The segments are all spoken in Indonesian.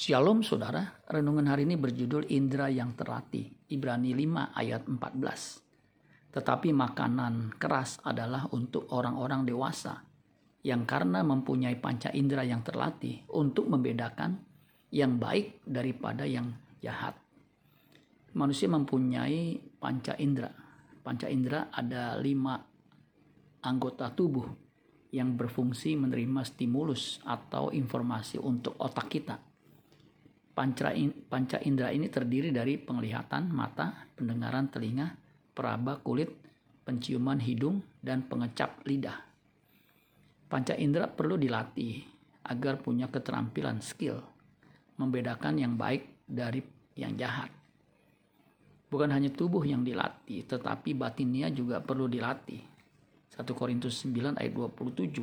Shalom saudara, renungan hari ini berjudul Indra yang terlatih, Ibrani 5 ayat 14. Tetapi makanan keras adalah untuk orang-orang dewasa yang karena mempunyai panca indera yang terlatih untuk membedakan yang baik daripada yang jahat. Manusia mempunyai panca indera. Panca indera ada lima anggota tubuh yang berfungsi menerima stimulus atau informasi untuk otak kita Panca, panca indera ini terdiri dari penglihatan mata, pendengaran telinga, peraba kulit, penciuman hidung, dan pengecap lidah. Panca indera perlu dilatih agar punya keterampilan skill membedakan yang baik dari yang jahat. Bukan hanya tubuh yang dilatih, tetapi batinnya juga perlu dilatih. 1 Korintus 9 ayat 27.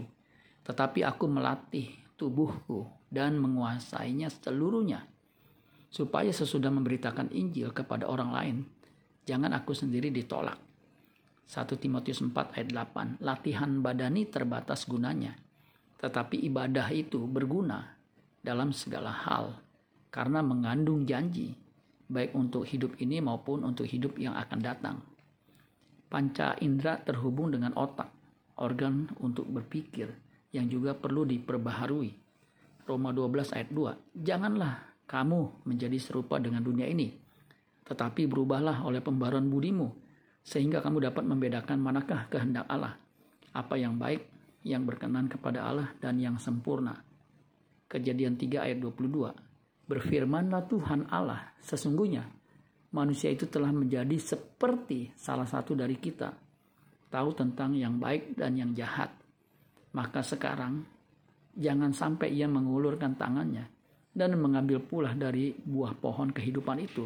Tetapi aku melatih tubuhku dan menguasainya seluruhnya supaya sesudah memberitakan Injil kepada orang lain, jangan aku sendiri ditolak. 1 Timotius 4 ayat 8, latihan badani terbatas gunanya, tetapi ibadah itu berguna dalam segala hal karena mengandung janji, baik untuk hidup ini maupun untuk hidup yang akan datang. Panca indera terhubung dengan otak, organ untuk berpikir yang juga perlu diperbaharui. Roma 12 ayat 2, janganlah kamu menjadi serupa dengan dunia ini. Tetapi berubahlah oleh pembaruan budimu, sehingga kamu dapat membedakan manakah kehendak Allah, apa yang baik, yang berkenan kepada Allah, dan yang sempurna. Kejadian 3 ayat 22. Berfirmanlah Tuhan Allah, sesungguhnya manusia itu telah menjadi seperti salah satu dari kita, tahu tentang yang baik dan yang jahat. Maka sekarang, jangan sampai ia mengulurkan tangannya dan mengambil pula dari buah pohon kehidupan itu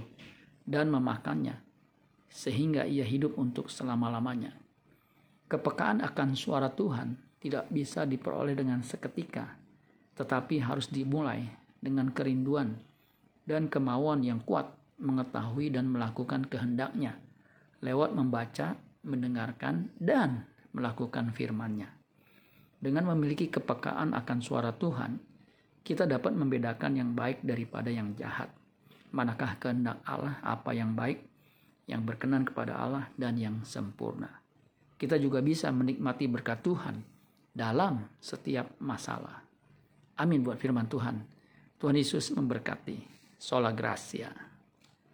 dan memakannya sehingga ia hidup untuk selama-lamanya. Kepekaan akan suara Tuhan tidak bisa diperoleh dengan seketika, tetapi harus dimulai dengan kerinduan dan kemauan yang kuat mengetahui dan melakukan kehendaknya lewat membaca, mendengarkan, dan melakukan firman-Nya. Dengan memiliki kepekaan akan suara Tuhan, kita dapat membedakan yang baik daripada yang jahat. Manakah kehendak Allah, apa yang baik, yang berkenan kepada Allah, dan yang sempurna. Kita juga bisa menikmati berkat Tuhan dalam setiap masalah. Amin buat firman Tuhan. Tuhan Yesus memberkati. Sola Gracia.